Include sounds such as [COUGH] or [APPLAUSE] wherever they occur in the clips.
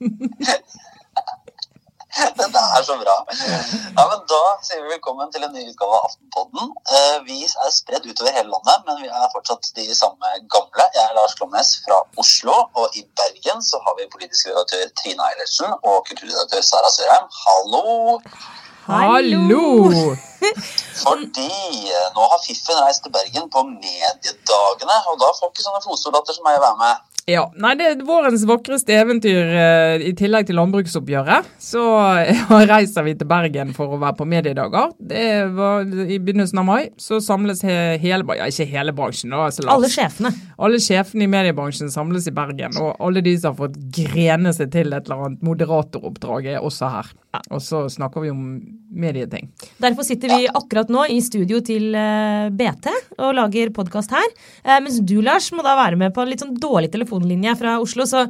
[LAUGHS] Dette er så bra. Ja, men Da sier vi velkommen til en ny utgave av Aftenpodden. Eh, Vi er spredd utover hele landet, men vi er fortsatt de samme gamle. Jeg er Lars Klomnes fra Oslo, og i Bergen så har vi politisk redaktør Trine Eilertsen og kulturredaktør Sara Sørheim. Hallo! Hallo! [LAUGHS] Fordi eh, nå har Fiffen reist til Bergen på mediedagene, og da får ikke sånne fotsoldater som meg være med. Ja, nei, Det er vårens vakreste eventyr eh, i tillegg til landbruksoppgjøret. Så eh, [LAUGHS] reiser vi til Bergen for å være på mediedager. Det var I begynnelsen av mai så samles he hele Ja, ikke hele bransjen, da. Altså, Alle sjefene. Alle sjefene i mediebransjen samles i Bergen, og alle de som har fått grene seg til et eller annet moderatoroppdrag, er også her. Og så snakker vi om medieting. Derfor sitter vi akkurat nå i studio til eh, BT og lager podkast her. Eh, mens du, Lars, må da være med på en litt sånn dårlig telefonlinje fra Oslo. Så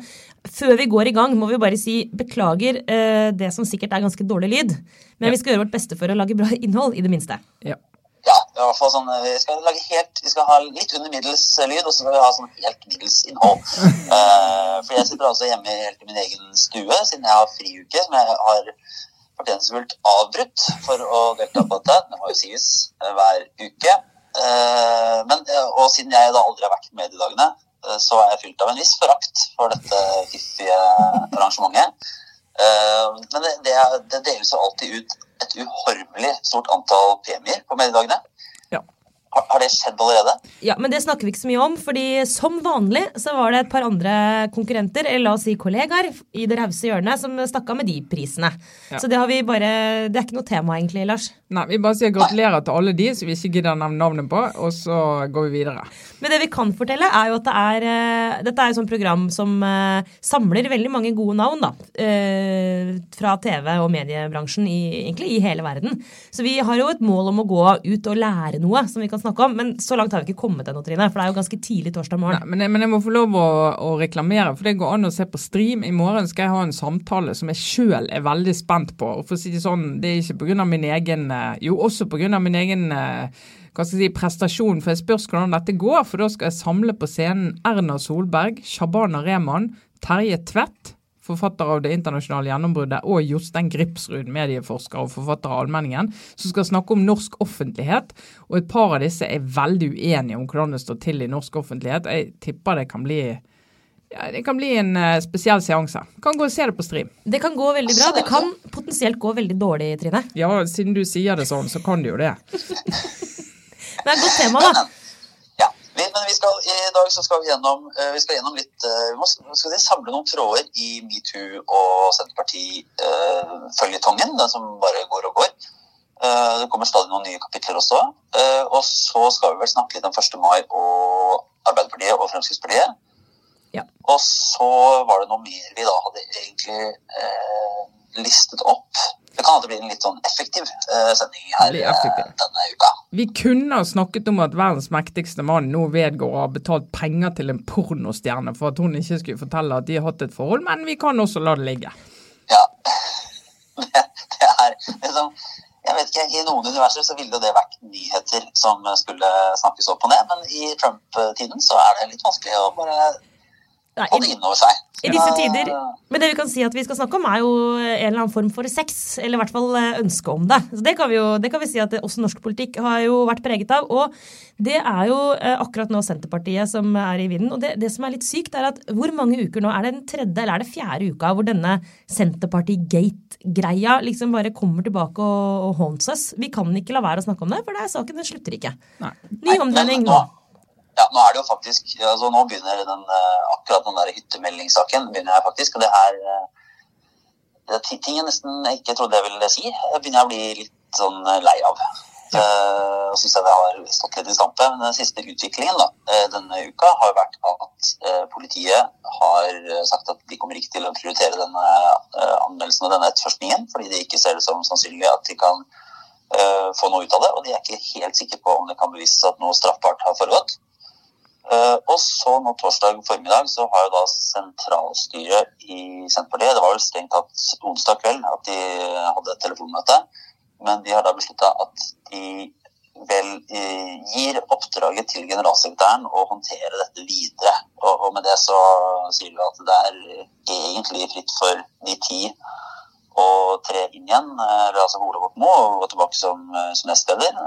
før vi går i gang, må vi bare si beklager eh, det som sikkert er ganske dårlig lyd. Men Ja. vi skal gjøre vårt beste for å lage bra [LAUGHS] innhold, i det minste. Ja. Ja, i hvert fall sånn, vi skal lage helt, vi skal ha litt under middels lyd, og så skal vi ha sånn helt middels innhold. [LAUGHS] Uh, for jeg sitter altså hjemme helt i min egen stue, siden jeg har friuke, som jeg har fortjenstfullt avbrutt for å delta på dette. Det må jo sies eh, hver uke. Uh, men, eh, og siden jeg da aldri har vært med mediedagene, dagene, så er jeg fylt av en viss forakt for dette fiffige arrangementet. Uh, men det, det, det deles jo alltid ut et uhorvelig stort antall premier på mediedagene. Ja. Har, har det skjedd allerede? Ja, Men det snakker vi ikke så mye om, fordi som vanlig så var det et par andre konkurrenter, eller la oss si kollegaer, i det rause hjørnet som stakk av med de prisene. Ja. Så det har vi bare Det er ikke noe tema, egentlig, Lars. Nei, vi bare sier gratulerer til alle de som vi ikke gidder å nevne navnet på, og så går vi videre. Men det vi kan fortelle, er jo at det er, eh, dette er et sånt program som eh, samler veldig mange gode navn da, eh, fra TV- og mediebransjen i, egentlig i hele verden. Så vi har jo et mål om å gå ut og lære noe som vi kan snakke om. Men så langt har vi ikke kommet ennå, Trine. For det er jo ganske tidlig torsdag Nei, morgen. men, jeg, men jeg må få lov å, å reklamere, for det går an å se på stream. I morgen skal jeg ha en samtale som jeg sjøl er veldig spent på. Og for å si Det sånn, det er ikke pga. min egen eh, Jo, også pga. min egen eh, hva skal jeg si, prestasjon, for jeg spørs hvordan dette går. For da skal jeg samle på scenen Erna Solberg, Shabana Rehman, Terje Tvedt, forfatter av Det internasjonale gjennombruddet, og Jostein Gripsrud, medieforsker og forfatter av Allmenningen, som skal snakke om norsk offentlighet. Og et par av disse er veldig uenige om hvordan det står til i norsk offentlighet. Jeg tipper det kan bli ja, det kan bli en eh, spesiell seanse. Kan gå og se det på stream. Det kan gå veldig bra. Det kan potensielt gå veldig dårlig, Trine. Ja, siden du sier det sånn, så kan det jo det. [LAUGHS] Det er et godt tema, da. [LAUGHS] Vi, men vi skal, i dag så skal vi gjennom, eh, vi skal gjennom litt eh, Vi må skal vi samle noen tråder i metoo- og Senterparti-føljetongen, den som bare går og går. Eh, Det kommer stadig noen nye kapitler også. Og så skal vi vel snakke litt om 1. mai og Arbeiderpartiet og Fremskrittspartiet. Ja. Og så var det noe mer vi da hadde egentlig listet opp. Det kan alltid bli en litt sånn effektiv uh, sending her effektiv. eh, denne uka. Vi kunne ha snakket om at verdens mektigste mann nå vedgår å ha betalt penger til en pornostjerne for at hun ikke skulle fortelle at de har hatt et forhold, men vi kan også la det ligge. Ja. [LAUGHS] Det, det er liksom Jeg vet ikke, I noen universer så ville det vært nyheter som skulle snakkes opp og ned, men i Trump-tiden så er det litt vanskelig å bare Nei, ha det i, seg. I disse tider Men det vi kan si at vi skal snakke om, er jo en eller annen form for sex. Eller i hvert fall eh, ønske om det. Så Det kan vi jo det kan vi si at også norsk politikk har jo vært preget av. Og det er jo eh, akkurat nå Senterpartiet som er i vinden. Og det, det som er litt sykt, er at hvor mange uker nå? Er det den tredje eller er det fjerde uka hvor denne Senterparti-gate-greia liksom bare kommer tilbake og, og haunts us? Vi kan ikke la være å snakke om det, for det er saken den slutter ikke. Nei. Ny omdeling nå. Ja, nå er det jo faktisk altså Nå begynner den, eh, akkurat den der hyttemeldingssaken. begynner jeg faktisk, og det er eh, det er ting jeg nesten ikke trodde jeg ville si. Jeg begynner å bli litt sånn eh, lei av. Ja. og syns jeg det har stått litt i stampe. Men den siste utviklingen da, denne uka har vært at politiet har sagt at de kommer ikke til å prioritere denne anmeldelsen og denne etterforskningen, fordi de ikke ser det som sannsynlig at de kan uh, få noe ut av det. Og de er ikke helt sikre på om det kan bevises at noe straffbart har foregått. Eh, og så nå torsdag formiddag så har jo da sentralstyret i Senterpartiet Det var vel strengt tatt onsdag kveld at de hadde et telefonmøte. Men de har da beslutta at de vel gir oppdraget til generalsekretæren å håndtere dette videre. Og, og, med det så sier vi at det er egentlig fritt for de ti å tre inn igjen, eller altså Ole Borten Moe, og gå tilbake som, som nestleder.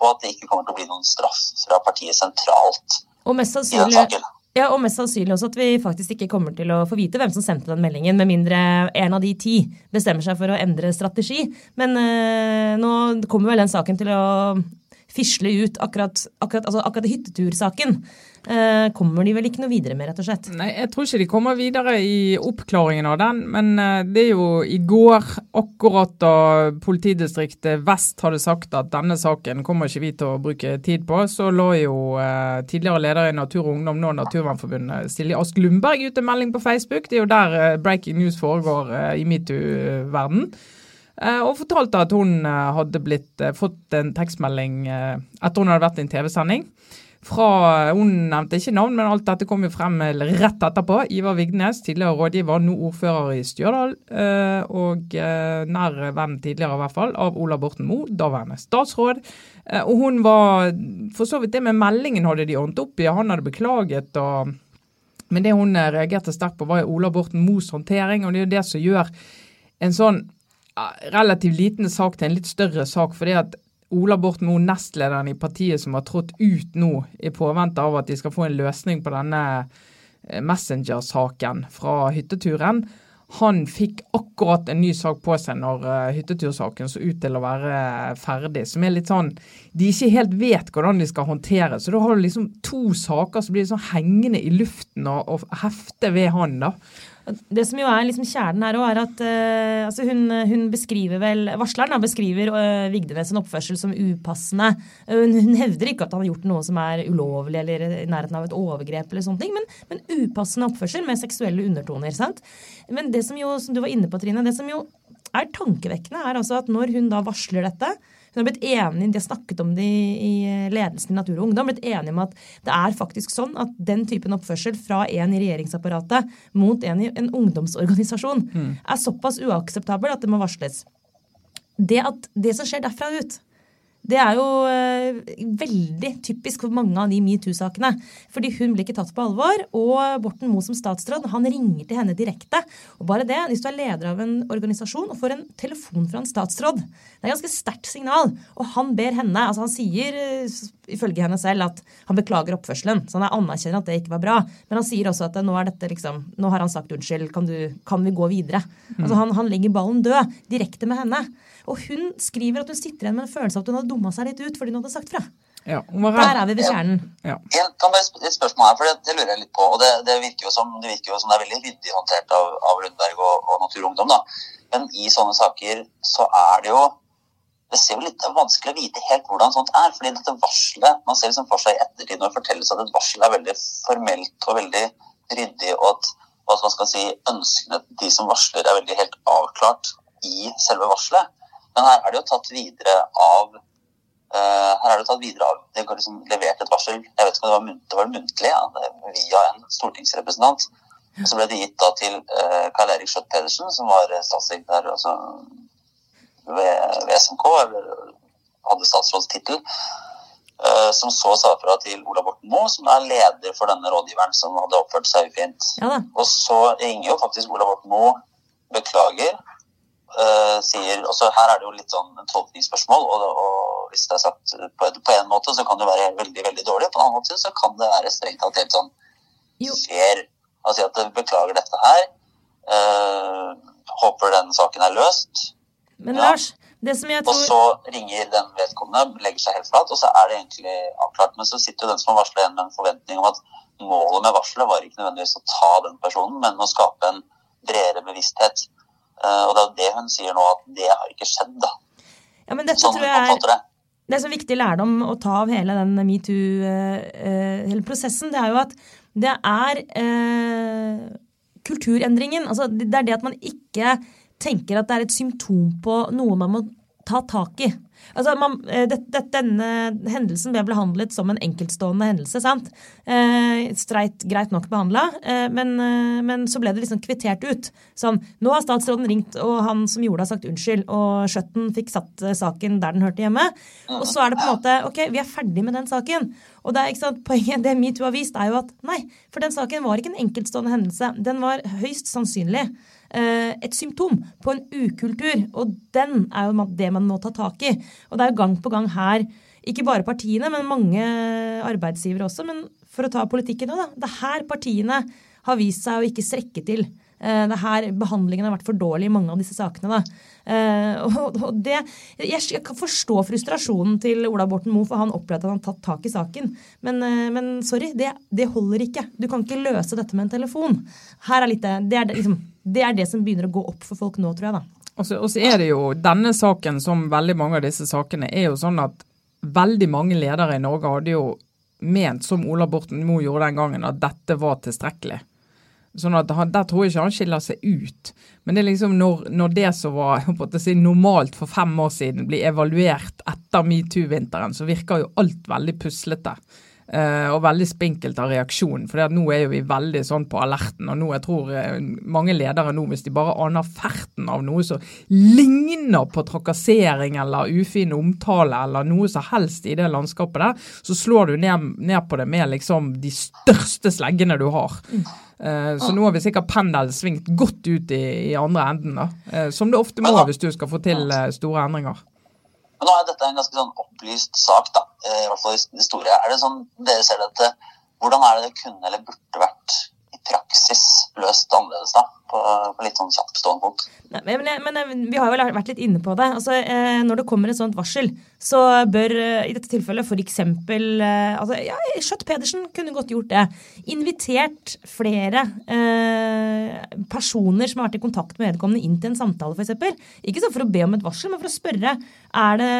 Og at det ikke kommer til å bli noen straff fra partiet sentralt. Og mest sannsynlig, ja, og mest sannsynlig også at vi faktisk ikke kommer til å få vite hvem som sendte den meldingen, med mindre en av de ti bestemmer seg for å endre strategi. Men øh, nå kommer vel den saken til å fisle ut akkurat, akkurat, altså akkurat hyttetursaken. Eh, kommer de vel ikke noe videre med, rett og slett? Nei, jeg tror ikke de kommer videre i oppklaringen av den. Men eh, det er jo i går, akkurat da politidistriktet Vest hadde sagt at denne saken kommer ikke vi til å bruke tid på, så lå jo eh, tidligere leder i Natur og Ungdom, nå Naturvernforbundet, Silje Ask Lundberg ut en melding på Facebook. Det er jo der eh, breaking news foregår eh, i metoo-verden. Eh, og fortalte at hun hadde blitt, fått en tekstmelding etter hun hadde vært i en TV-sending fra Hun nevnte ikke navn, men alt dette kom jo frem rett etterpå. Ivar Vignes, tidligere rådgiver, nå ordfører i Stjørdal, eh, og eh, nær venn tidligere i hvert fall, av Ola Borten Moe, daværende statsråd. Eh, og hun var For så vidt det med meldingen hadde de ordnet opp i, han hadde beklaget. og men det hun reagerte sterkt på, var Ola Borten Moes håndtering. Og det er jo det som gjør en sånn relativt liten sak til en litt større sak. fordi at Ola Borten Moe, nestlederen i partiet som har trådt ut nå i påvente av at de skal få en løsning på denne eh, Messenger-saken fra hytteturen, han fikk akkurat en ny sak på seg når uh, hyttetursaken så ut til å være ferdig. Som er litt sånn De ikke helt vet hvordan de skal håndtere. Så da har du liksom to saker som blir sånn hengende i luften og, og hefter ved han, da. Det som jo er liksom kjernen her òg, er at uh, altså hun, hun, beskriver vel Varsleren da, beskriver uh, Vigdenes en oppførsel som upassende. Uh, hun, hun, hevder ikke at han har gjort noe som er ulovlig eller i nærheten av et overgrep, eller sånne ting, men, men upassende oppførsel med seksuelle undertoner. sant? Men det som jo, som du var inne på, Trine, det som jo er tankevekkende, er altså at når hun da varsler dette, hun har blitt enig, De har snakket om det i ledelsen i Natur og Ungdom. blitt enige om at det er faktisk sånn at den typen oppførsel fra en i regjeringsapparatet mot en i en ungdomsorganisasjon mm. er såpass uakseptabel at det må varsles. Det, at det som skjer derfra ut, det er jo eh, veldig typisk for mange av de metoo-sakene. Fordi hun blir ikke tatt på alvor, og Borten Moe som statsråd han ringer til henne direkte. Og bare det, Hvis du er leder av en organisasjon og får en telefon fra en statsråd, det er et ganske sterkt signal. Og han ber henne, altså han sier eh, ifølge henne selv at han beklager oppførselen. Så han anerkjenner at det ikke var bra. Men han sier også at nå, er dette liksom, nå har han sagt unnskyld, kan, du, kan vi gå videre? Mm. Altså han, han legger ballen død direkte med henne. Og hun skriver at hun sitter igjen med en følelse av at hun hadde dumma seg litt ut fordi hun hadde sagt fra. Ja, Der er vi ved kjernen. Ja. Ja. kan bare et spørsmål her, for det, det, lurer jeg litt på. og Det, det, virker, jo som, det virker jo som det er veldig ryddig håndtert av, av Lundberg og, og Natur og Ungdom. da. Men i sånne saker så er det jo det ser jo litt vanskelig å vite helt hvordan sånt er. fordi dette varselet, Man ser liksom for seg i ettertid når det fortelles at et varsel er veldig formelt og veldig ryddig, og at hva man skal si, ønskene til de som varsler, er veldig helt avklart i selve varselet. Men her er det jo tatt videre av uh, her er det tatt videre av Det går liksom levert et varsel jeg vet ikke om det var, muntlig, det var muntlig ja, via en stortingsrepresentant. Og så ble det gitt da til uh, Karl Erik Skjøtt Pedersen, som var statssekretær altså, ved, ved SMK, eller hadde statsrådstittel. Uh, som så sa fra til Ola Borten Moe, som er leder for denne rådgiveren som hadde oppført seg ufint. Ja, og så ringer jo faktisk Ola Borten Moe, beklager, uh, sier også Her er det jo litt sånn tolkningsspørsmål. Og, og hvis det er sagt på, på, en måte, så kan det være veldig veldig dårlig. På en annen måte så kan det være strengt tatt helt sånn fair. Altså at beklager dette her. Uh, håper den saken er løst. Men ja. Lars, det som jeg tror... Og så ringer den vedkommende, legger seg helt flat, og så er det egentlig avklart. Men så sitter jo den som har varsla igjen med en forventning om at målet med varselet var ikke nødvendigvis å ta den personen, men å skape en bredere bevissthet. Eh, og det er jo det hun sier nå, at det har ikke skjedd. da. Ja, men dette sånn tror jeg er, det er så viktig lærdom å ta av hele den metoo, uh, hele prosessen, det er jo at det er eh, kulturendringen. Altså, det er det at man ikke tenker at det er et symptom på noe man må ta tak i. Altså, man, eh, det, det, denne hendelsen ble behandlet som en enkeltstående hendelse. sant? Eh, streit, greit nok behandla, eh, men, eh, men, så ble det liksom kvittert ut. Sånn, nå har statsråden ringt, og han som gjorde det, har sagt unnskyld. Og Skjøtten fikk satt eh, saken der den hørte hjemme. Og så er det på en måte ok, vi er ferdig med den saken. Og det er ikke sant, poenget, det metoo har vist, er jo at nei, for den saken var ikke en enkeltstående hendelse. Den var høyst sannsynlig et symptom på en ukultur. Og den er jo det man må ta tak i. Og det er jo gang på gang her, ikke bare partiene, men mange arbeidsgivere også. Men for å ta politikken òg, da. Det er her partiene har vist seg å ikke strekke til. Eh, det er her behandlingen har vært for dårlig i mange av disse sakene. Da. Eh, og det, jeg kan forstå frustrasjonen til Ola Borten Moe, for han opplevde at han har tatt tak i saken. Men, men sorry, det, det, holder ikke. Du kan ikke løse dette med en telefon. Her er litt, det er liksom det er det som begynner å gå opp for folk nå, tror jeg. da. Og så er det jo denne saken, som veldig mange av disse sakene, er jo sånn at veldig mange ledere i Norge hadde jo ment, som Ola Borten Moe gjorde den gangen, at dette var tilstrekkelig. Sånn at han, Der tror jeg ikke han skiller seg ut. Men det er liksom når, når det som var si, normalt for fem år siden, blir evaluert etter metoo-vinteren, så virker jo alt veldig puslete. Uh, og veldig spinkelt av reaksjonen. For nå er jo vi veldig sånn på alerten. Og nå jeg tror uh, mange ledere nå, hvis de bare aner ferten av noe som ligner på trakassering eller ufin omtale eller noe som helst i det landskapet der, så slår du ned, ned på det med liksom de største sleggene du har. Uh, så nå har vi sikkert pendelen svingt godt ut i, i andre enden, da. som det ofte må hvis du skal få til store endringer. Men nå er dette en ganske sånn opplyst sak, da, eh, i hvert fall i store. Er det sånn dere ser dette Hvordan er det det kunne eller burde vært i praksis løst annerledes, da? På, på litt sånn kjappstående punkt. Men, men, men, vi har jo vært litt inne på det. Altså, eh, når det kommer et sånt varsel, så bør eh, i dette tilfellet f.eks. Eh, altså, ja, Skjøtt Pedersen kunne godt gjort det. Invitert flere eh, personer som har vært i kontakt med vedkommende, inn til en samtale, f.eks. Ikke sånn for å be om et varsel, men for å spørre er det,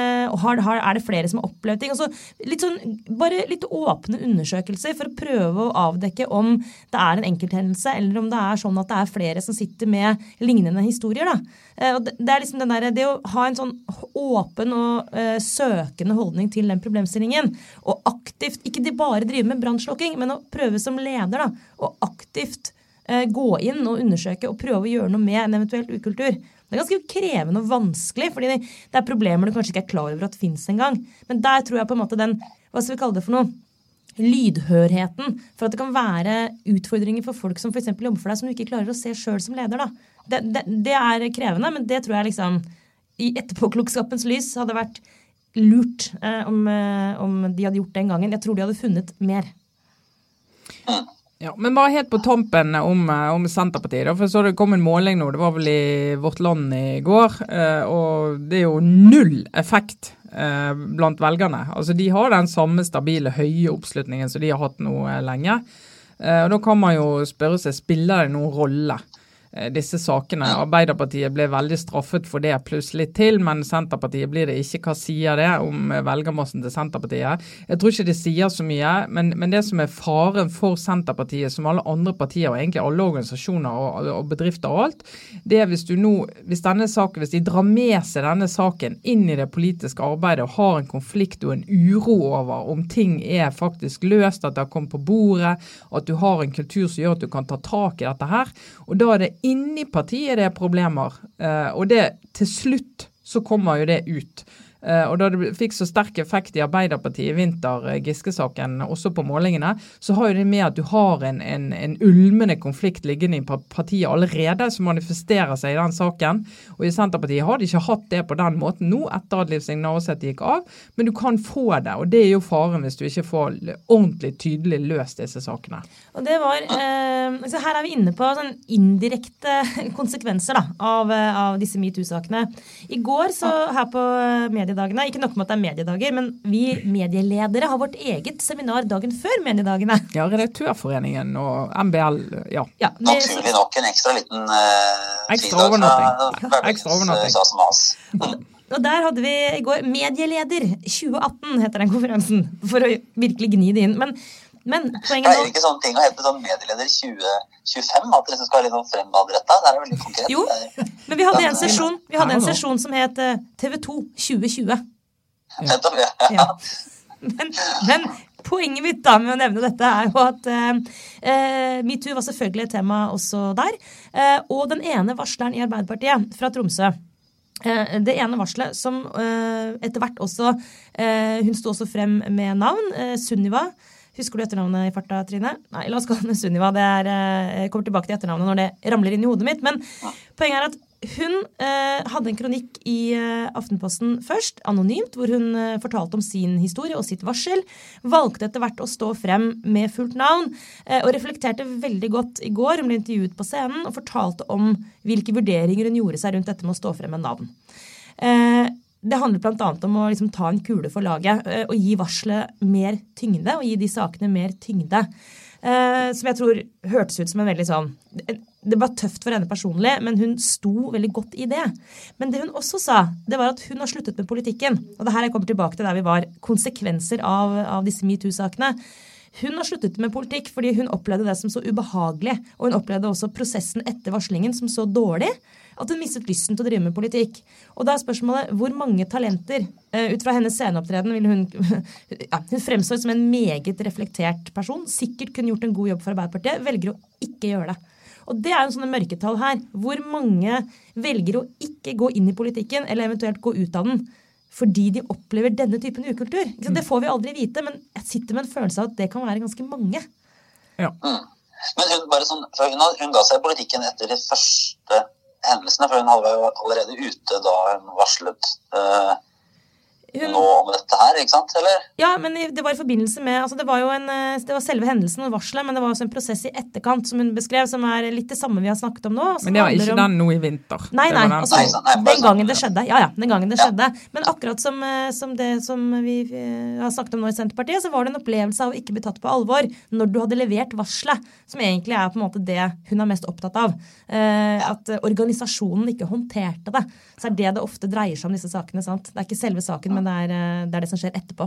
har, er det flere som har opplevd ting. Altså, litt sånn, bare litt åpne undersøkelser for å prøve å avdekke om det er en enkelthendelse, eller om det er sånn at det er flere som sitter med lignende historier da. Eh, det er liksom den der, det å ha en sånn åpen og søkende holdning til den problemstillingen, og aktivt, ikke bare drive med brannslukking, men å prøve som leder da, og aktivt eh, gå inn og undersøke og prøve å gjøre noe med en eventuelt ukultur. Det er ganske krevende og vanskelig, fordi det, er problemer du kanskje ikke er klar over at fins engang. Men der tror jeg på en måte den hva skal vi kalle det for noe, lydhørheten for at det kan være utfordringer for folk som f.eks. jobber for deg, som du ikke klarer å se sjøl som leder. det, det, det, er krevende, men det tror jeg liksom i etterpåklokskapens lys hadde vært lurt eh, om, eh, om, de hadde gjort den gangen. Jeg tror de hadde funnet mer. Ja, Men bare helt på tampen om, eh, om Senterpartiet. Da, for så Det kom en måling nå, det var vel i Vårt Land i går. Og det er jo null effekt blant velgerne. Altså De har den samme stabile, høye oppslutningen som de har hatt nå lenge. og Da kan man jo spørre seg spiller det noen rolle disse sakene. Arbeiderpartiet ble veldig straffet for det plutselig til, men Senterpartiet blir det ikke. Hva sier det om eh, velgermassen til Senterpartiet? Jeg tror ikke det sier så mye, men, men det som er faren for Senterpartiet, som alle andre partier og egentlig alle organisasjoner og, og bedrifter og alt, det er hvis du nå, hvis denne saken, hvis de drar med seg denne saken inn i det politiske arbeidet og har en konflikt og en uro over om ting er faktisk løst, at det har kommet på bordet, at du har en kultur som gjør at du kan ta tak i dette her, og da er det inni partiet det er problemer. Eh, og det til slutt så kommer jo det ut. Uh, og da det fikk så sterk effekt i Arbeiderpartiet i vinter, uh, Giske-saken, også på målingene, så har jo det med at du har en, en, en, ulmende konflikt liggende i partiet allerede, som manifesterer seg i den saken. Og i Senterpartiet har de ikke hatt det på den måten nå, etter at Liv Signe Navarsete gikk av, men du kan få det. Og det er jo faren hvis du ikke får ordentlig tydelig løst disse sakene. Og det var, eh, så Her er vi inne på sånn indirekte konsekvenser da, av, av disse metoo-sakene. I går, så her på mediet mediedagene. Ikke nok med at det er mediedager, men vi medieledere har vårt eget seminar dagen før mediedagene. Ja, Redaktørforeningen og MBL, ja. ja med, Naturlig nok en ekstra liten uh, ekstra overnatting. Ja, ekstra overnatting. Og der hadde vi i går Medieleder 2018, heter den konferansen. For å virkelig gni det inn. Men Men poenget nå... Det er ikke sånne ting å hete sånn medieleder 2025? At det liksom skal være litt sånn fremadretta? Det er veldig konkret. Jo. Men vi hadde en sesjon, vi hadde en sesjon som het eh, TV2 2020. Nettopp, ja. Ja. Men, men poenget mitt da med å nevne dette er jo at eh, eh, metoo var selvfølgelig et tema også der. Eh, og den ene varsleren i Arbeiderpartiet fra Tromsø eh, det ene varselet som eh, etter hvert også eh, Hun sto også frem med navn. Sunniva. Husker du etternavnet i farta, Trine? Nei, la oss kalle henne Sunniva. Det er, eh, jeg kommer tilbake til etternavnet når det ramler inn i hodet mitt. Men poenget er at hun eh, hadde en kronikk i eh, Aftenposten først, anonymt, hvor hun eh, fortalte om sin historie og sitt varsel. Valgte etter hvert å stå frem med fullt navn, eh, og reflekterte veldig godt i går. Hun ble intervjuet på scenen og fortalte om hvilke vurderinger hun gjorde seg rundt dette med å stå frem med navn. Eh, det handler bl.a. om å liksom ta en kule for laget eh, og gi varselet mer tyngde. Og gi de sakene mer tyngde. Eh, som jeg tror hørtes ut som en veldig sånn Det var tøft for henne personlig, men hun sto veldig godt i det. Men det hun også sa, det var at hun har sluttet med politikken. Og det her jeg kommer tilbake til der vi var. Konsekvenser av, av disse metoo-sakene. Hun har sluttet med politikk fordi hun opplevde det som så ubehagelig. Og hun opplevde også prosessen etter varslingen som så dårlig at hun mistet lysten til å drive med politikk. Og da er spørsmålet hvor mange talenter eh, Ut fra hennes sceneopptreden ville hun [LAUGHS] ja, Hun fremstår som en meget reflektert person. Sikkert kunne gjort en god jobb for Arbeiderpartiet. Velger å ikke gjøre det. Og det er jo sånne mørketall her. Hvor mange velger å ikke gå inn i politikken, eller eventuelt gå ut av den, fordi de opplever denne typen ukultur? Ikke sant? Det får vi aldri vite, men jeg sitter med en følelse av at det kan være ganske mange. Ja. Men hun, bare sånn, hun, hun ga seg i politikken etter de første hendelsene, for hun var jo allerede ute da hun varslet eh, Hun, nå om dette her, ikke sant? Eller? Ja, men det var i forbindelse med altså Det var jo en, eh, det var selve hendelsen og varselet, men det var også en prosess i etterkant som hun beskrev, som er litt det samme vi har snakket om nå. som Men det var ikke om- den nå i vinter. Nei, nei. den Altså, Nei, nei, den gangen det skjedde. Ja, ja, den gangen det Ja. skjedde. Men akkurat som, eh, som det som vi eh, har snakket om nå i Senterpartiet, så var det en opplevelse av å ikke bli tatt på alvor når du hadde levert varselet, som egentlig er på en måte det hun er mest opptatt av. Eh, at organisasjonen ikke håndterte det. Så er det det ofte dreier seg om disse sakene. sant? Det er ikke selve saken, men det er, eh, det er det som skjer etterpå.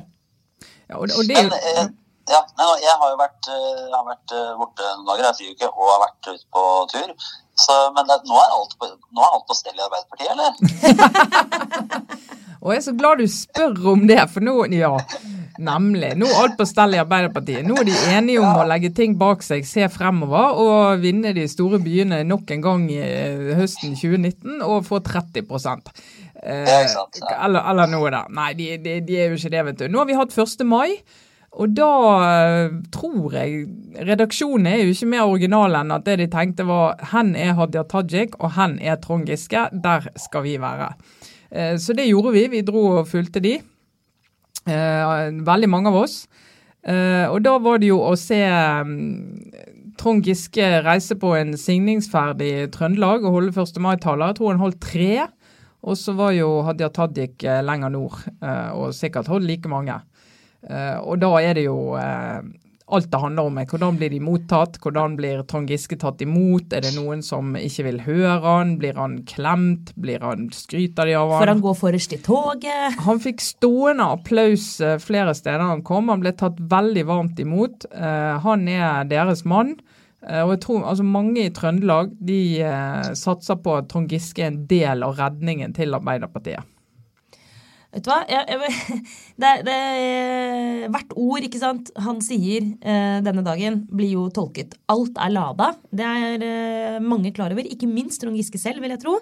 Ja, og, og det Men, eh, ja, nei, jeg har jo vært, eh, har vært borte noen dager, jeg friuke, og har vært ute på tur. Så, men det, nå, er alt på, nå er alt på stell i Arbeiderpartiet, eller? [LAUGHS] Og jeg er så glad du spør om det, for nå Ja, nemlig. Nå er alt på stell i Arbeiderpartiet. Nå er de enige om å legge ting bak seg, se fremover og vinne de store byene nok en gang i eh, høsten 2019 og få 30 eh, sant, ja. eller, eller noe der. Nei, de, de, de er jo ikke det, vet du. Nå har vi hatt 1. mai. Og da eh, tror jeg Redaksjonen er jo ikke mer original enn at det de tenkte var hen er Hadia Tajik og hen er Trond Giske. Der skal vi være. Eh, Så det gjorde vi. Vi dro og fulgte de. Eh, Veldig mange av oss. Eh, Og da var det jo å se mm, Trond Giske reise på en signingsferd i Trøndelag og holde 1. mai-taler. Jeg tror han holdt tre. Og så var jo Hadia Tajik eh, lenger nord, og sikkert holdt like mange. Og da er det jo alt det handler om. er Hvordan blir de mottatt? Hvordan blir Trond Giske tatt imot? Er det noen som ikke vil høre han? Blir han klemt? Blir han Skryter de av For han? han går forrest i toget. Han fikk stående applaus eh, flere steder han kom. Han ble tatt veldig varmt imot. Eh, han er deres mann. Eh, og jeg tror altså Mange i Trøndelag de satser på at Trond Giske er en del av redningen til Arbeiderpartiet. Vet du hva? Jeg, jeg, [LAUGHS] det, det, hvert ord ikke sant, han sier eh, denne dagen, blir jo tolket. Alt er lada. Det er eh, mange klar over. Ikke minst Trond Giske selv, vil jeg tro.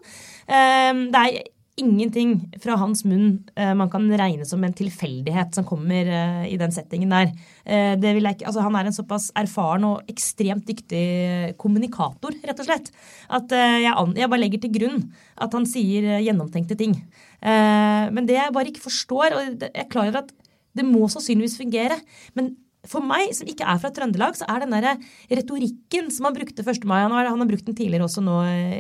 Eh, det er ingenting fra hans munn eh, man kan regne som en tilfeldighet som kommer eh, i den settingen der. Eh, ikke, altså Han er en såpass erfaren og ekstremt dyktig kommunikator, rett og slett, at jeg, jeg bare legger til grunn at han sier gjennomtenkte ting. Men det jeg bare ikke forstår, og jeg er klar over at det må sannsynligvis fungere, men for meg, som ikke er fra Trøndelag, så er den der retorikken som han brukte 1. mai Han har, han har brukt den tidligere også nå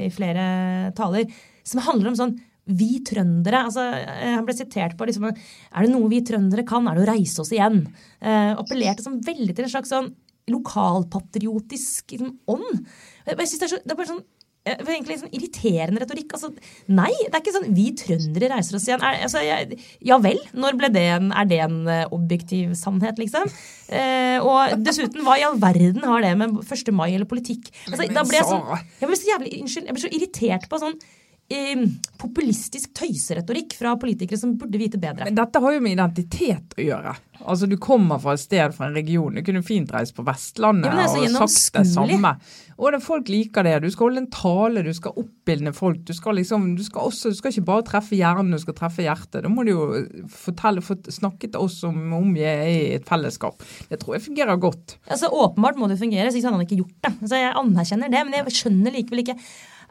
i flere taler, som handler om sånn vi trøndere altså, eh, Han ble sitert på liksom, Er det noe vi trøndere kan, er det å reise oss igjen. Eh, appellerte som veldig til en slags sånn lokalpatriotisk liksom, ånd. Jeg, jeg synes det, er så, det er bare sånn eh, egentlig sånn irriterende retorikk. Altså, nei, det er ikke sånn 'vi trøndere reiser oss igjen'. Er, altså, jeg, ja vel, når ble det en, er det en eh, objektiv sannhet, liksom? Eh, og dessuten, hva i all verden har det med 1. mai eller politikk altså, Da ble jeg sånn Jeg ble så jævlig, unnskyld, jeg ble så irritert på sånn populistisk tøyseretorikk fra politikere som burde vite bedre. Men dette har jo med identitet å gjøre. Altså Du kommer fra et sted, fra en region. Du kunne fint reist på Vestlandet Ja, og sagt det samme. Og det, folk liker det. Du skal holde en tale, du skal oppildne folk. Du skal liksom, du skal også, du skal ikke bare treffe hjernen, du skal treffe hjertet. Da må du jo fortelle, for, snakke til oss om, om vi er i et fellesskap. Det tror jeg fungerer godt. Altså, Åpenbart må det fungere, så hadde han ikke gjort det. Altså, jeg anerkjenner det, men jeg skjønner likevel ikke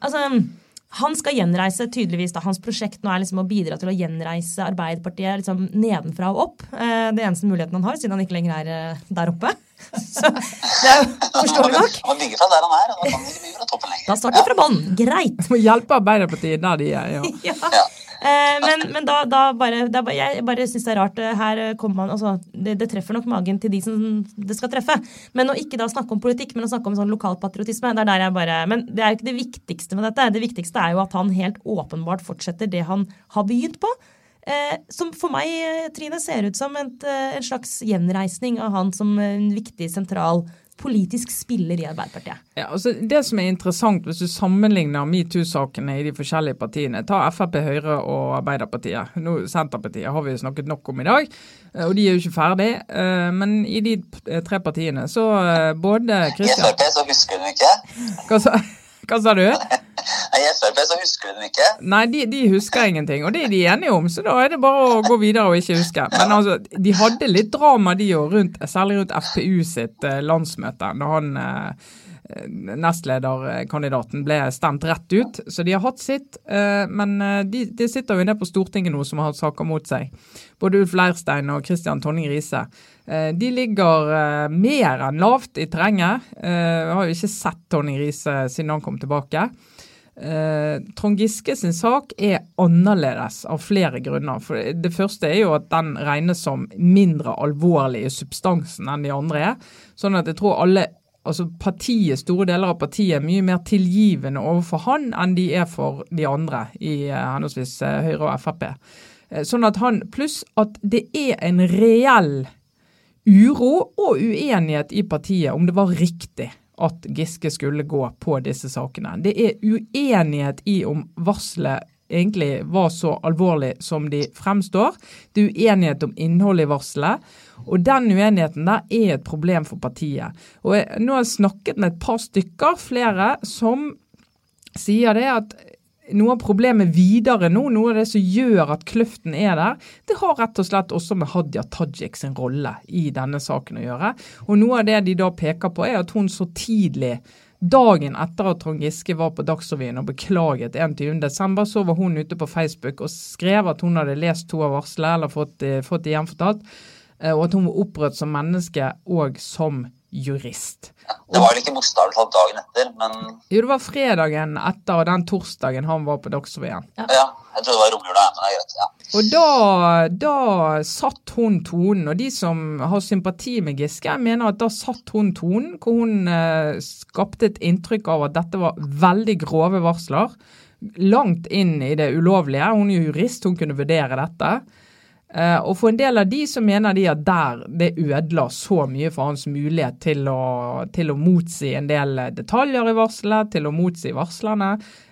Altså, han skal gjenreise tydeligvis da, Hans prosjekt nå er liksom å bidra til å gjenreise Arbeiderpartiet liksom nedenfra og opp. Eh, det eneste muligheten han har, siden han ikke lenger er eh, der oppe. [LAUGHS] Så det er jo forståelig nok. Han bygger fra der han er, og da kan han ikke bygge fra toppen lenger. Da starter vi fra bånn. Greit. Må hjelpe Arbeiderpartiet der de er. ja. [LAUGHS] Ja. Eh, men men da, da bare, er Jeg bare syns det er rart. eh, Her eh, kommer man altså, det, det treffer nok magen til de som det skal treffe. Men å ikke da snakke om politikk, men å snakke om sånn lokalpatriotisme, det er der jeg bare Men det er jo ikke det viktigste med dette. Det viktigste er jo at han helt åpenbart fortsetter det han har begynt på. Eh, som for meg, Trine, ser ut som et, en slags gjenreisning av han som en viktig, sentral politisk spiller i Arbeiderpartiet. Ja, altså det som er interessant, hvis du sammenligner metoo-sakene i de forskjellige partiene, ta Frp, Høyre og Arbeiderpartiet. Nå, Senterpartiet har vi snakket nok om i dag, eh, og de er jo ikke ferdig. eh, Men i de tre partiene så eh, både I Frp så husker du ikke. Hva sa, hva sa du? I Frp så husker den ikke. Nei, de, de husker ingenting, og det er de enige om, så da er det bare å gå videre og ikke huske. Men altså, de hadde litt drama, de òg, særlig rundt FPU sitt eh, landsmøte, da han eh, nestlederkandidaten ble stemt rett ut. Så de har hatt sitt, eh, men de, de sitter jo nede på Stortinget nå som har hatt saker mot seg. Både Ulf Leirstein og Christian Tonning Riise. De ligger mer enn lavt i terrenget. Jeg har jo ikke sett Tonning Riise siden han kom tilbake. Eh, Trond Giske sin sak er annerledes av flere grunner. For Det første er jo at den regnes som mindre alvorlig i substansen enn de andre er. Sånn at jeg tror alle altså partiet, store deler av partiet er mye mer tilgivende overfor han enn de er for de andre i eh, henholdsvis eh, Høyre og Frp. Eh, Sånn at han, Pluss at det er en reell uro og uenighet i partiet om det var riktig at Giske skulle gå på disse sakene. Det er uenighet i om varselet egentlig var så alvorlig som de fremstår. Det er uenighet om innholdet i varselet. Og den uenigheten der er et problem for partiet. Og jeg, nå har jeg snakket med et par stykker, flere, som sier det at noe av problemet videre nå, noe av det som gjør at kløften er der, det har rett og slett også med Hadia Tajik sin rolle i denne saken å gjøre. Og noe av det de da peker på, er at hun så tidlig Dagen etter at Trond Giske var på Dagsrevyen og beklaget 21.12., så var hun ute på Facebook og skrev at hun hadde lest to av varslene, eller fått, eh, fått det gjenfortalt, eh, og at hun var opprørt som menneske og som jurist. Det var vel ikke bokstavelig talt dagen etter, men Jo, det var fredagen etter og den torsdagen han var på Dagsrevyen. ja, jeg trodde det var romjula. Ja, men det er greit. Ja. Og da, da satt hun tonen, og de som har sympati med Giske, mener at da satt hun tonen, hvor hun eh, skapte et inntrykk av at dette var veldig grove varsler. Langt inn i det ulovlige. Hun er jurist, hun kunne vurdere dette. Eh, og for en del av de så mener de at der det ødela så mye for hans mulighet til å, til å motsi en del detaljer i varselet, til å motsi varslerne.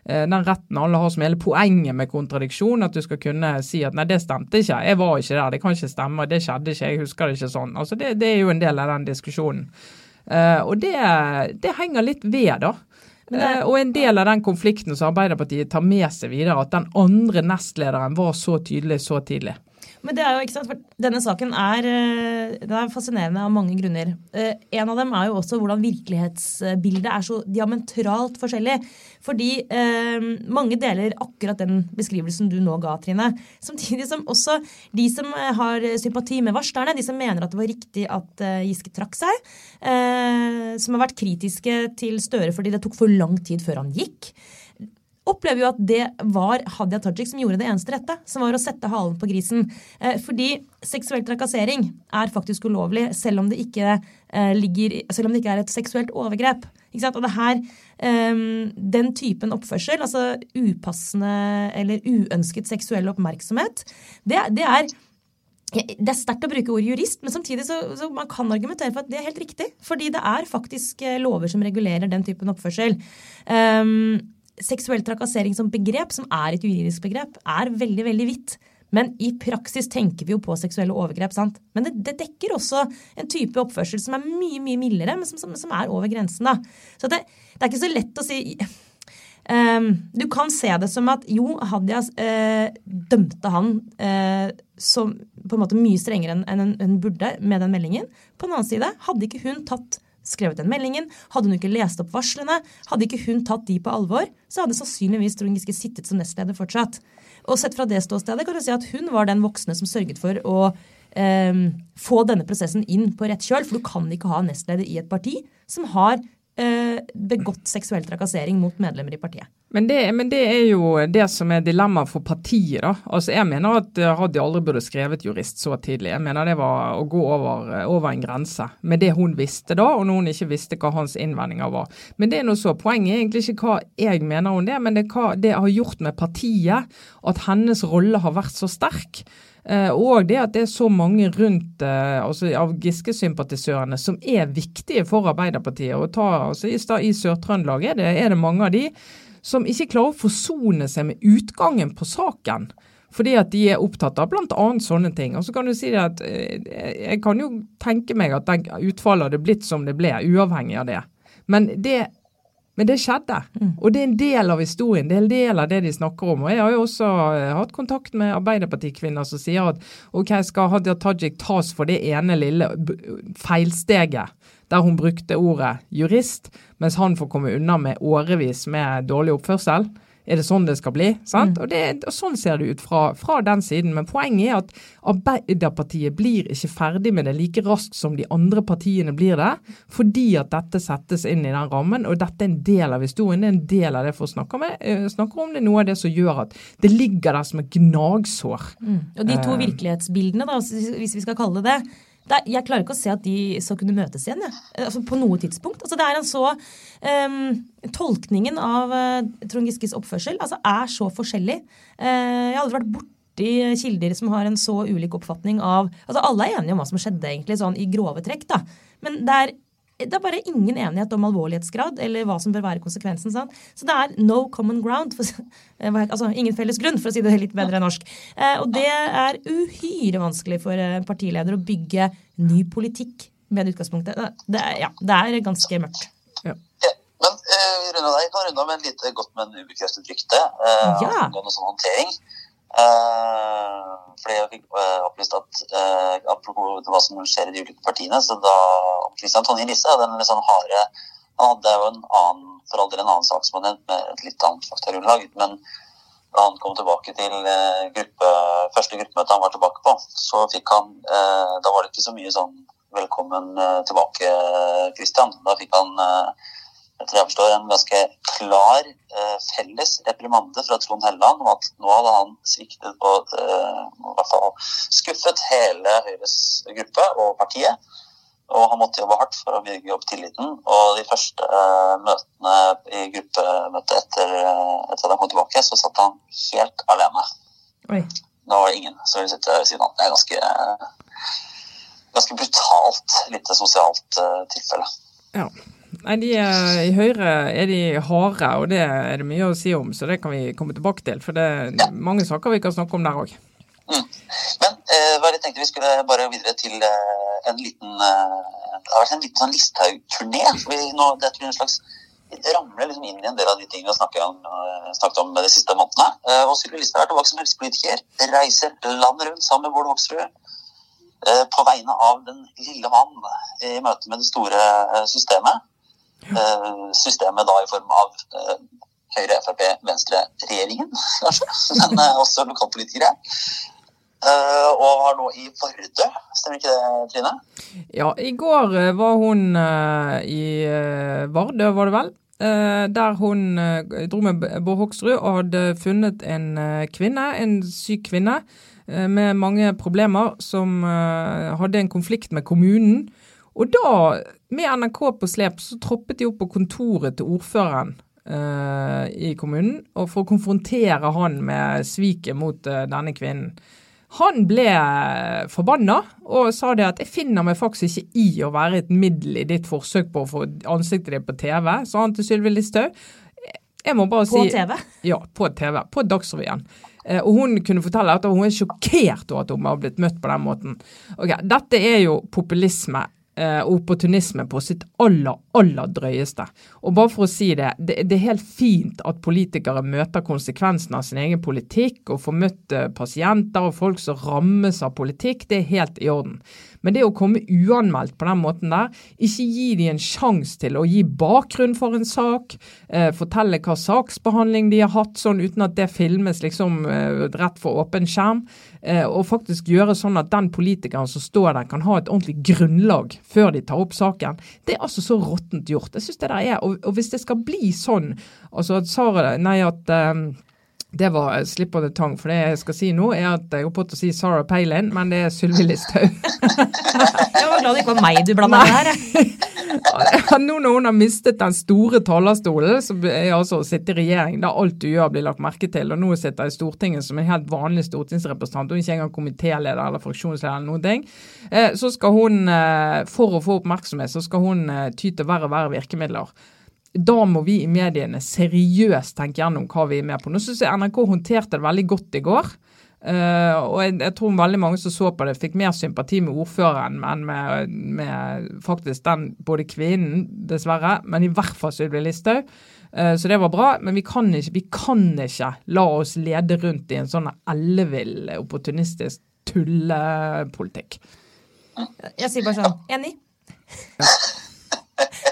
Eh, den retten alle har som hele poenget med kontradiksjon, at du skal kunne si at nei, det stemte ikke, jeg var ikke der, det kan ikke stemme, det skjedde ikke, jeg husker det ikke sånn. Altså det, det er jo en del av den diskusjonen. Eh, og det, det henger litt ved, da. Eh, og en del av den konflikten som Arbeiderpartiet tar med seg videre, at den andre nestlederen var så tydelig så tidlig. Men det er jo ikke sant, for denne saken er, eh, den er fascinerende av mange grunner. Eh, En av dem er jo også hvordan virkelighetsbildet er så diametralt forskjellig. Fordi eh, mange deler akkurat den beskrivelsen du nå ga, Trine. Samtidig som også de som eh, har sympati med varslerne, de som mener at det var riktig at Giske trakk seg, eh, som har vært kritiske til Støre fordi det tok for lang tid før han gikk opplever jo at det var Hadia Tajik som gjorde det eneste rette, som var å sette halen på grisen. Eh, fordi seksuell trakassering er faktisk ulovlig, selv om det ikke, eh, ligger, om det ikke er et seksuelt overgrep. Og det her, um, Den typen oppførsel, altså upassende eller uønsket seksuell oppmerksomhet, det, det er det er sterkt å bruke ordet jurist, men samtidig så, så man kan argumentere for at det er helt riktig. Fordi det er faktisk eh, lover som regulerer den typen oppførsel. Um, seksuell trakassering som begrep, som er et juridisk begrep, er veldig, veldig vidt. Men i praksis tenker vi jo på seksuelle overgrep. sant? Men det, det dekker også en type oppførsel som er mye mye mildere, men som, som, som er over grensen. da. Så det, det, er ikke så lett å si um, Du kan se det som at jo, Hadia uh, dømte han uh, som på en måte mye strengere enn hun burde med den meldingen. På den annen side, hadde ikke hun tatt skrevet den meldingen, hadde hun ikke lest opp varslene, hadde ikke hun tatt de på alvor, så hadde sannsynligvis Trond Giske sittet som nestleder fortsatt. Og sett fra det ståstedet kan du si at hun var den voksne som sørget for å eh, få denne prosessen inn på rett kjøl. For du kan ikke ha nestleder i et parti som har begått seksuell trakassering mot medlemmer i partiet. Men det, men det, er jo det som er dilemmaet for partiet. da. Altså Jeg mener at eh, Hadia aldri burde skrevet jurist så tidlig. Jeg mener det var å gå over, over, en grense med det hun visste da, og hun ikke visste hva hans innvendinger var. Men det er noe så. Poenget er egentlig ikke hva jeg mener om det, men det hva det har gjort med partiet. At hennes rolle har vært så sterk. Eh, og det at det er så mange rundt eh, altså av Giske-sympatisørene som er viktige for Arbeiderpartiet. og ta, altså I, Sør-Trøndelag er, er, det mange av de som ikke klarer å forsone seg med utgangen på saken. Fordi at de er opptatt av bl.a. sånne ting. Og så kan du si at eh, Jeg kan jo tenke meg at utfallet hadde blitt som det ble, uavhengig av det. Men det men det skjedde, mm. og det er en del av historien. Det er en del av det de snakker om. Og Jeg har jo også uh, hatt kontakt med Arbeiderpartikvinner som sier at ok, skal Hadia Tajik tas for det ene lille feilsteget der hun brukte ordet jurist, mens han får komme unna med årevis med dårlig oppførsel. Er det sånn det skal bli? Sant? Mm. Og, det, og, Sånn ser det ut fra, fra, den siden. Men poenget er at Arbeiderpartiet blir ikke ferdig med det like raskt som de andre partiene blir det, fordi at dette settes inn i den rammen. Og dette er en del av historien. Det er en del av det for å snakke, med, snakker om. Det er noe av det som gjør at det ligger der som et gnagsår. Mm. Og de to uh, virkelighetsbildene, da, hvis vi skal kalle det det er, jeg klarer ikke å se at de skal kunne møtes igjen. Ja. Altså, på noe tidspunkt. Altså, det er en så um, Tolkningen av uh, Trond Giskes oppførsel altså, er så forskjellig. Uh, jeg har aldri vært borti kilder som har en så ulik oppfatning av altså Alle er enige om hva som skjedde, egentlig, sånn i grove trekk. da. Men det er det er bare ingen enighet om alvorlighetsgrad eller hva som bør være konsekvensen. Sant? Så det er no common ground. For, eh, altså ingen felles grunn, for å si det litt bedre enn norsk. Eh, og det er uhyre vanskelig for en partileder å bygge ny politikk med det utgangspunktet. Det er, ja, det er ganske mørkt. Ja. Men uh, runde deg, kan runde av med en lite godt, men ubekreftet rykte uh, ja. angående sånn håndtering. Uh, fordi jeg fikk uh, opplyst at uh, apropos hva som skjer i de ulike partiene, så da Kristian Tonje Lise hadde en litt sånn harde Han hadde jo en annen, for all del en annen saksmann med et litt annet faktagrunnlag, men da han kom tilbake til gruppe, første gruppemøte han var tilbake på, så fikk han Da var det ikke så mye sånn 'velkommen tilbake, Kristian'. Da fikk han etter jeg forstår, en ganske klar eh, felles reprimande fra Trond Helleland om at nå hadde han sviktet og eh, i hvert fall skuffet hele Høyres gruppe og partiet. Og han måtte jobbe hardt for å bygge opp tilliten. Og de første eh, møtene i gruppemøtet etter, eh, at han kom tilbake, så satt han helt alene. Oi. Nå var det ingen som ville sitte ved siden av. Det er ganske, ganske brutalt lite sosialt uh, tilfelle. Ja. Nei, de er, I Høyre er de harde, og det er det mye å si om. Så det kan vi komme tilbake til. For det er mange saker vi kan snakke om der òg. Mm. Men eh, hva jeg tenkte vi skulle bare videre til eh, en liten eh, Det har vært en liten sånn Listhaug-turné. Det er en slags ramler liksom inn i en del av de tingene vi snakket om, uh, snakket om de siste månedene. Uh, og Sylvi Listhaug er tilbake som helsepolitiker. Reiser landet rundt sammen med Bård Hoksrud. Uh, på vegne av den lille mann i møte med det store systemet. Eh, systemet da i form av eh, Høyre, Frp, Venstre-regjeringen, kanskje, [LAUGHS] men eh, også lokalpolitikere. og var nå i Vardø, stemmer ikke det, Trine? Ja, i går var hun i Vardø, var det vel? Der hun dro med Bård Hoksrud og hadde funnet en kvinne, en syk kvinne med mange problemer, som hadde en konflikt med kommunen Og da, med NRK på slep, så troppet de opp på kontoret til ordføreren uh, i kommunen og for å konfrontere han med sviket mot uh, denne kvinnen. Han ble forbanna og sa det at 'jeg finner meg faktisk ikke i å være et middel i ditt forsøk på å få ansiktet ditt på TV', sa han til Sylvi Listhaug. Jeg må bare På si TV? Ja, på TV. På Dagsrevyen. Eh, og hun kunne fortelle at hun er sjokkert over at hun har blitt møtt på den måten. Ok, Dette er jo populisme eh, opportunisme på sitt aller, aller drøyeste. Og bare for å si det, det, det er helt fint at politikere møter konsekvensene av sin egen politikk, og får møtt eh, pasienter og folk som rammes av politikk. Det er helt i orden. Men det å komme uanmeldt på den måten der, ikke gi de en sjanse til å gi bakgrunn for en sak, eh, fortelle hva saksbehandling de har hatt, sånn uten at det filmes liksom eh, rett for åpen skjerm, eh, og faktisk gjøre sånn at den politikeren som står der kan ha et ordentlig grunnlag før de tar opp saken, det er altså så råttent gjort. Jeg synes det der er, og, og hvis det skal bli sånn, altså at Sara, nei at eh, det var slip of the tongue, for det jeg skal si nå, er at jeg holdt på å si Sarah Palin, men det er Sylvi Listhaug. [LAUGHS] Jeg var glad det ikke var meg du blanda med her. Nå når hun har mistet den store talerstolen, som er altså å sitte i regjering der alt du gjør blir lagt merke til, og nå sitter jeg i Stortinget som en helt vanlig stortingsrepresentant, og ikke engang komitéleder eller fraksjonsleder eller noen ting, eh, så skal hun, eh, for å få oppmerksomhet, så skal hun eh, ty til verre og verre virkemidler da må vi i mediene seriøst tenke gjennom hva vi er med på. Nå syns jeg NRK håndterte det veldig godt i går. Uh, og jeg, jeg, tror veldig mange som så på det, fikk mer sympati med ordføreren enn med, med, faktisk den både kvinnen, dessverre, men i hvert fall Sylvi Listhaug. Uh, så det var bra, men vi kan, ikke, vi kan ikke la oss lede rundt i en sånn ellevill, opportunistisk tullepolitikk. Jeg sier bare sånn enig. [LAUGHS]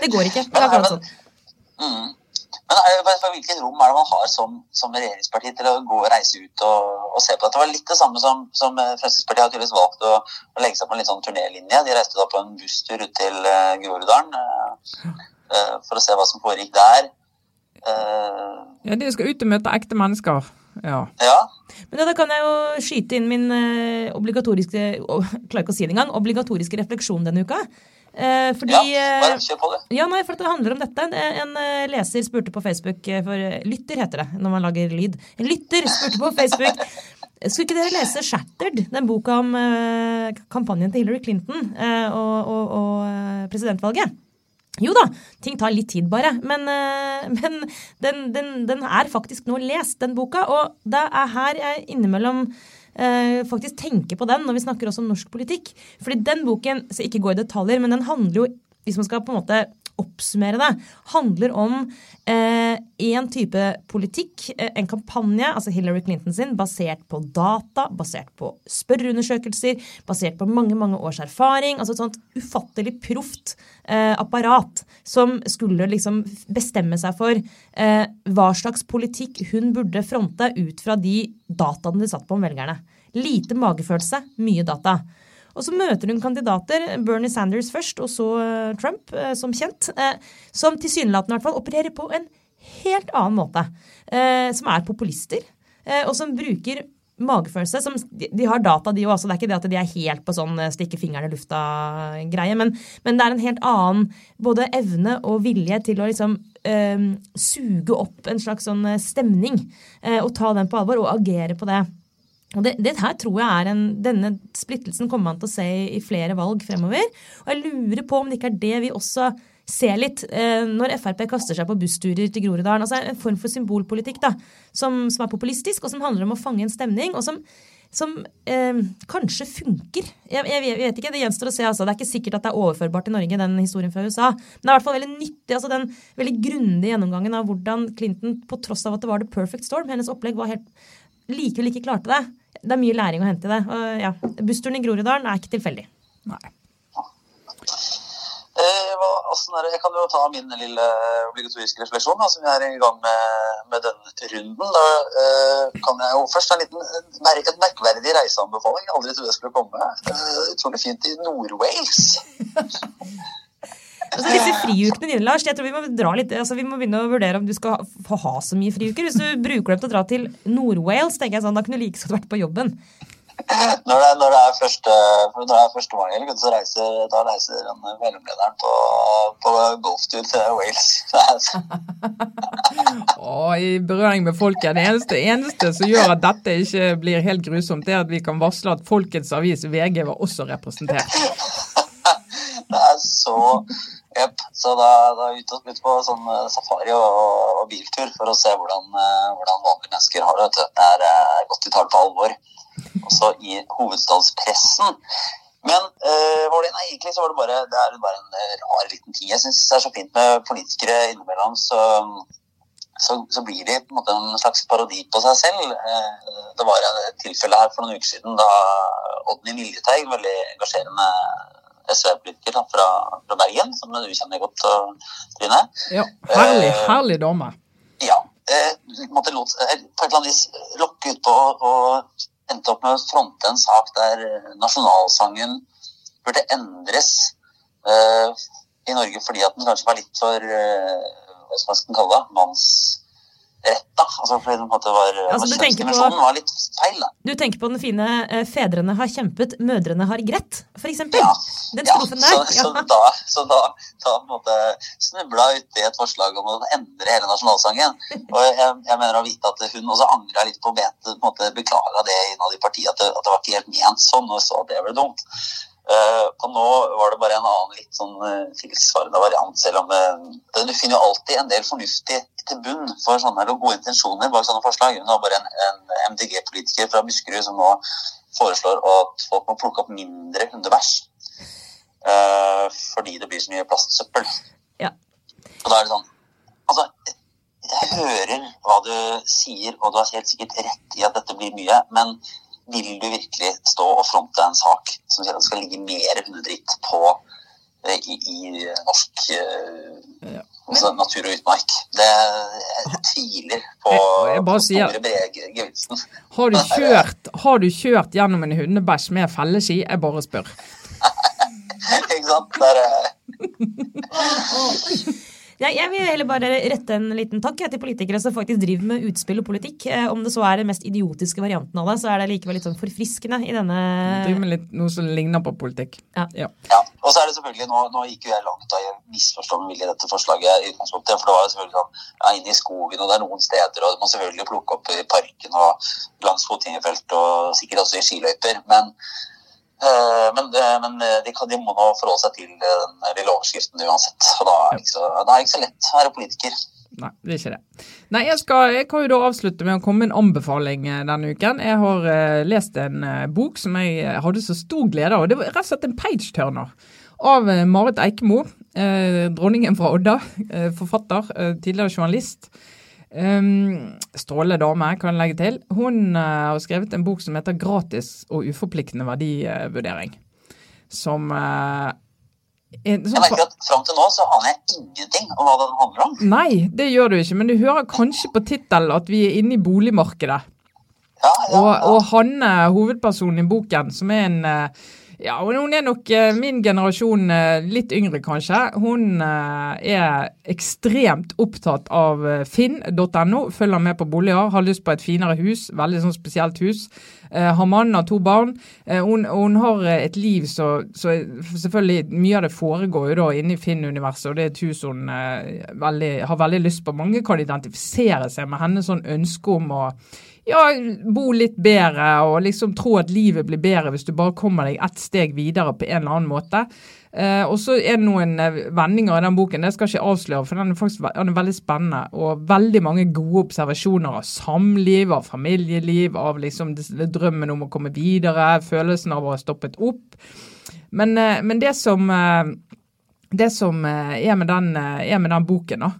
Det går ikke. Det er akkurat sånn. Mm. Men er Hvilket rom er det man har som, som regjeringsparti til å gå og reise ut og, og, se på dette? Det var litt det samme som, som Fremskrittspartiet har tydeligvis valgt å, å, legge seg på en litt sånn turnélinje. De reiste da på en busstur ut til uh, Groruddalen uh, uh, for å se hva som foregikk der. ja, de skal ut og møte ekte mennesker. Ja. ja. Men da kan jeg jo skyte inn min obligatoriske klarer ikke å si det engang, obligatoriske refleksjon denne uka. Eh, fordi, ja, kjør på det. Ja, nei, for det handler om dette. En leser spurte på Facebook, for lytter heter det når man lager lyd. En lytter spurte på Facebook [LAUGHS] skulle ikke dere lese 'Shattered', den boka om kampanjen til Hillary Clinton og, og, og, presidentvalget? Jo da, ting tar litt tid bare. Men, [LAUGHS] men den, den, den, er faktisk nå lest, den boka. Og det er her jeg innimellom eh, faktisk tenke på den når vi snakker også om norsk politikk. Fordi den boken, så ikke gå i detaljer, men den handler jo, hvis man skal på en måte oppsummere det, handler om én eh, type politikk, eh, en kampanje, altså Hillary Clinton sin, basert på data, basert på spørreundersøkelser, basert på mange mange års erfaring. Altså et sånt ufattelig proft eh, apparat som skulle liksom bestemme seg for eh, hva slags politikk hun burde fronte ut fra de dataene de satt på om velgerne. Lite magefølelse, mye data. Og så møter hun kandidater, Bernie Sanders først, og så eh, Trump, eh, som kjent, eh, som tilsynelatende i opererer på en helt annen måte. Som er populister, og som bruker magefølelse. Som, de har data, de òg, det er ikke det at de er helt på sånn stikke fingeren i lufta-greie. Men, men, det er en helt annen både evne og vilje til å liksom øh, suge opp en slags sånn stemning øh, og ta den på alvor og agere på det. Og det, det, her tror jeg er en, Denne splittelsen kommer man til å se i, i flere valg fremover. Og jeg lurer på om det ikke er det vi også ser litt eh, når Frp kaster seg på bussturer til Groruddalen. Altså En form for symbolpolitikk da, som, som, er populistisk, og som handler om å fange en stemning. og som, som eh, kanskje funker. Jeg, jeg, jeg, vet ikke, Det gjenstår å se. altså. Det er ikke sikkert at det er overførbart til Norge, den historien fra USA. Men det er i hvert fall veldig nyttig, altså den veldig grundige gjennomgangen av hvordan Clinton, på tross av at det var the perfect storm, hennes opplegg var helt likevel ikke klarte det. Det er mye læring å hente i det. Og ja, Bussturen i Groruddalen er ikke tilfeldig. Nei. Eh, er, jeg kan jo ta min lille obligatoriske refleksjon, da, som vi er i gang med, med denne runden. Da uh, kan jeg jo først en liten et merkverdig reiseanbefaling. Jeg aldri trodde jeg skulle komme. Uh, utrolig fint i Nord-Wales. [LAUGHS] Altså disse friukene dine, Lars, jeg tror vi må dra litt, altså vi må begynne å vurdere om du skal få ha så mye friuker. Hvis du bruker dem til å dra til Nord-Wales, tenker jeg sånn, da kunne du like godt vært på jobben. Når, det, når, det er første, når det er første mangel, så reiser, da reiser den mellomlederen på, på golftur til Wales. [LAUGHS] og I berøring med folket. Det eneste, eneste, som gjør at dette ikke blir helt grusomt, det er at vi kan varsle at Folkets avis VG var også representert. [LAUGHS] det er så Yep. Så da, da er vi ute, og ute på sånn safari og, og, biltur for å se hvordan, hvordan vanlige mennesker har det. Det er, er godt de tar det på alvor også i hovedstadspressen. Men uh, Marlene, egentlig så var det bare, det er bare en eh, rar liten ting. Jeg syns det er så fint med politikere innimellom. Så, så, så, blir de på en måte en slags parodi på seg selv. Uh, det var et tilfelle her for noen uker siden da Odny Miljeteig, veldig engasjerende SV-politiker fra, fra, Bergen, som du kjenner godt, Trine. Ja, herlig, herlig dame. Ja. måtte lot, på et eller annet vis lokke ut på å endte opp med å fronte en sak der eh, nasjonalsangen burde endres uh, i Norge fordi at den kanskje var litt for uh, hva skal man kalle det, mannsretta. Altså fordi den måte var, altså, kjønnsdimensjonen var litt feil. Da. Du tenker på den fine uh, 'Fedrene har kjempet, mødrene har grett', f.eks.? Ja. Den strofen ja, der. Så, så da, så da, da måte, snubla uti et forslag om å endre hele nasjonalsangen. Og jeg, jeg, mener å vite at hun også angra litt på å beklaga det innad i partiet, at det, at det var ikke helt ment sånn, og så at det ble dumt. Uh, og nå var det bare en annen litt sånn uh, tilsvarende variant, selv om det, du finner jo alltid en del fornuftig til bunn for sånne gode intensjoner bak sånne forslag. Hun var bare en, en MDG-politiker fra Buskerud som nå foreslår at folk må plukke opp mindre hundebæsj. Uh, fordi det blir så mye plastsøppel. Ja. Og da er det sånn Altså, jeg hører hva du sier, og du har helt sikkert rett i at dette blir mye, men vil du virkelig stå og fronte en sak som sier at det skal ligge mer hundedritt på eh, i, i norsk uh, ja. altså, natur og utmark? Det, jeg tviler på, sier, store, brede gevinsten. Har du, [LAUGHS] kjørt, har du kjørt gjennom en hundebæsj med felleski? Jeg bare spør. [LAUGHS] Ikke sant? Der, ja, jeg vil heller bare rette en liten takk til politikere som faktisk driver med utspill og politikk. Eh, om det så er den mest idiotiske varianten av det, så er det likevel litt sånn forfriskende i denne Driver med litt, noe som ligner på politikk. Ja. ja. ja. Og så er det selvfølgelig, nå, nå gikk jo jeg langt da jeg misforstår med vilje dette forslaget i utgangspunktet. For det var jo selvfølgelig sånn ja, inne i skogen, og det er noen steder, og du må selvfølgelig plukke opp i parken og langs fotgjengerfelt og sikkert også i skiløyper. Men men, eh, men eh, de, de, må nå forholde seg til den lille overskriften uansett. Og da er det ikke så, det ikke så lett å være politiker. Nei, det er ikke det. Nei, jeg, skal, jeg kan jo da avslutte med å komme med en anbefaling denne uken. Jeg har lest en bok som jeg hadde så stor glede av. Det var rett og slett en page-turner av Marit Eikemo. dronningen fra Odda. forfatter, tidligere journalist. Um, Stråle dame, kan jeg legge til. Hun uh, har skrevet en bok som heter 'Gratis og uforpliktende verdivurdering'. Som uh, en, jeg merker at Fram til nå så aner jeg ingenting om hva den handler om. Nei, det gjør du ikke, men du hører kanskje på tittelen at vi er inne i boligmarkedet. Ja, ja, og, og Hanne, hovedpersonen i boken, som er en uh, ja, hun er nok eh, min generasjon, eh, litt yngre kanskje. Hun eh, er ekstremt opptatt av finn.no, følger med på boliger, har lyst på et finere hus, veldig sånn spesielt hus. Har mann, har to barn. Hun, hun har et liv så, så, selvfølgelig Mye av det foregår jo da inne i Finn-universet, og det er et hus hun veldig, har veldig lyst på. Mange kan identifisere seg med hennes sånn ønske om å ja, bo litt bedre og liksom tro at livet blir bedre hvis du bare kommer deg ett steg videre på en eller annen måte. Eh, og så er det noen eh, vendinger i den boken, det skal jeg ikke avsløre, for den er faktisk den er veldig spennende. Og veldig mange gode observasjoner av samliv, av familieliv, av liksom drømmen om å komme videre, følelsen av å ha stoppet opp. Men, eh, men det som, eh, det som eh, er, med den, er med den boken, da,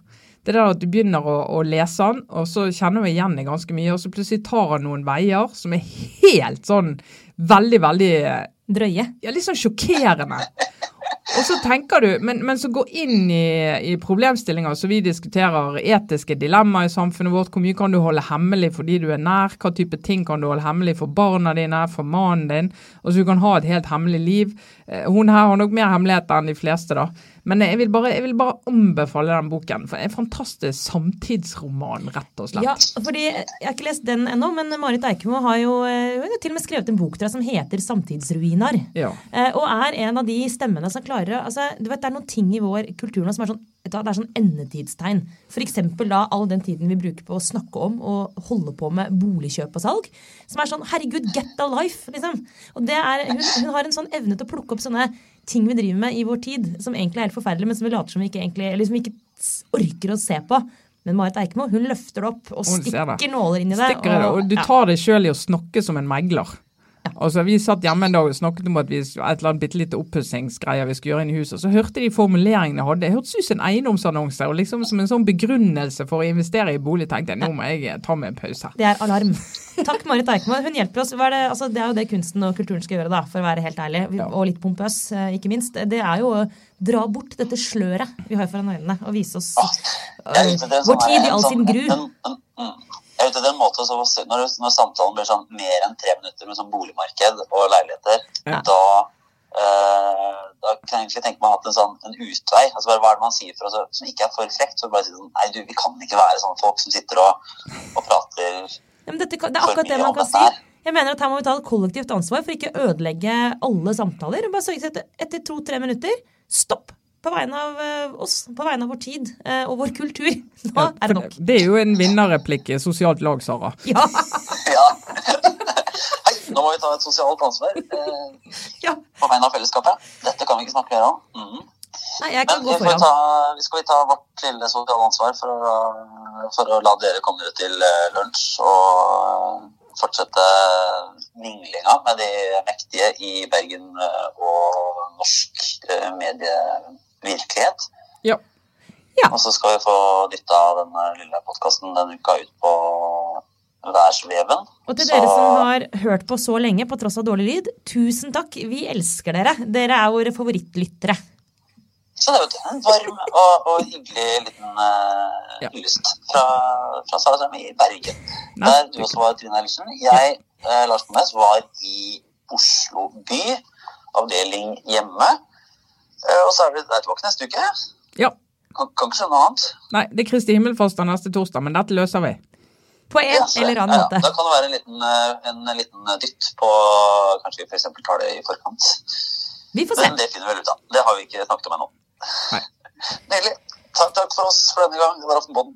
det der at du begynner å, å lese den, og så kjenner du igjen det ganske mye, og så plutselig tar han noen veier som er helt sånn veldig, veldig Drøye? Ja, litt sånn sjokkerende. Og så tenker du, men, men så gå inn i, i problemstillinger så vi diskuterer, etiske dilemmaer i samfunnet vårt. Hvor mye kan du holde hemmelig fordi du er nær? Hva type ting kan du holde hemmelig for barna dine, for mannen din? Og så du kan ha et helt hemmelig liv. Eh, hun her har nok mer hemmeligheter enn de fleste, da. Men jeg vil, bare, jeg vil bare anbefale den boken, for det er en fantastisk samtidsroman, rett og slett. Ja, fordi Jeg har ikke lest den ennå, men Marit Eikemo har jo hun har til og med skrevet en bok til deg som heter 'Samtidsruiner'. Ja. Eh, og er en av de stemmene som klarer altså, du vet, Det er noen ting i vår kultur nå som er sånn, det er sånn endetidstegn. F.eks. da all den tiden vi bruker på å snakke om og holde på med boligkjøp og salg. Som er sånn herregud, get a life! liksom. Og det er, hun, hun har en sånn evne til å plukke opp sånne ting vi driver med i vår tid, som egentlig er helt forferdelige, men som vi later som vi ikke egentlig, eller som vi ikke orker å se på. Men Marit Eikmo hun løfter det opp og stikker nåler inn i det. Og, det, og du tar deg sjøl i å snakke som en megler. Altså, Vi satt hjemme en dag og snakket om at vi et eller annet bitte lite oppussingsgreier vi skulle gjøre inn i huset. Så hørte de formuleringene jeg hadde. Det hørtes ut som en eiendomsannonse. Og liksom som en sånn begrunnelse for å investere i bolig, tenkte jeg nå må jeg eh, ta meg en pause. Det er alarm. Takk, Marit Eikmo. Hun hjelper oss. Hva er det, altså, det er jo det kunsten og kulturen skal gjøre, da, for å være helt ærlig. Og litt pompøs, eh, ikke minst. Det er jo å dra bort dette sløret vi har foran øynene, og vise oss en vår tid i all sånn- sin gru. Jeg ute etter en så, når, når samtalen blir sånn mer enn tre minutter med sånn boligmarked og leiligheter, Ja. da, eh, da kan jeg egentlig tenke meg at en sånn en utvei altså bare Hva er det man sier for oss som ikke er for frekt? Så bare si sånn Nei, du, vi kan ikke være sånne folk som sitter og, og prater Ja, men dette, det er akkurat det man kan si. Jeg mener at Her må vi ta et kollektivt ansvar for ikke å ødelegge alle samtaler. Bare sørge for at etter to-tre minutter stopp på vegne av eh, oss, på vegne av vår tid eh, og vår kultur. [LAUGHS] Nå Ja, er det nok. det er jo en vinnerreplikk i sosialt lag, Sara. [LAUGHS] Ja, Ja. Hei, nå må vi ta et sosialt ansvar eh, ja. på vegne av fellesskapet. Dette kan vi ikke snakke mer om. Mm. Nei, jeg kan Men gå vi, foran. ta, vi skal vi ta vårt lille sosiale ansvar for å, for å la dere komme dere til eh, lunsj og fortsette minglinga med de mektige i Bergen og norsk eh, medievirkelighet. Ja. Og så skal vi få dytta denne lille podkasten denne uka ut på værsveven. Og til dere som har hørt på så lenge på tross av dårlig lyd, tusen takk. Vi elsker dere. Dere er våre favorittlyttere. Så det er jo en varm og, og hyggelig liten uh, Ja. lyst fra, fra Sara i Bergen. Nei. Der du også var, Trine Ellison. Jeg, uh, Lars Gomez, var i Oslo by, avdeling hjemme. Eh, og så er vi der tilbake neste uke. ja. Kan, kan ikke skjønne noe annet. Nei, det er Kristi himmelfartsdag neste torsdag, men dette løser vi. På en Ja, eller annen måte. ja. Da kan det være en liten, eh, en liten dytt på Kanskje vi f.eks. tar det i forkant. Vi får se. Men det finner vi vel ut av. Det har vi ikke snakket om ennå. [LAUGHS] Nydelig. Takk, takk for oss for denne gang. Det var Aftenpodden.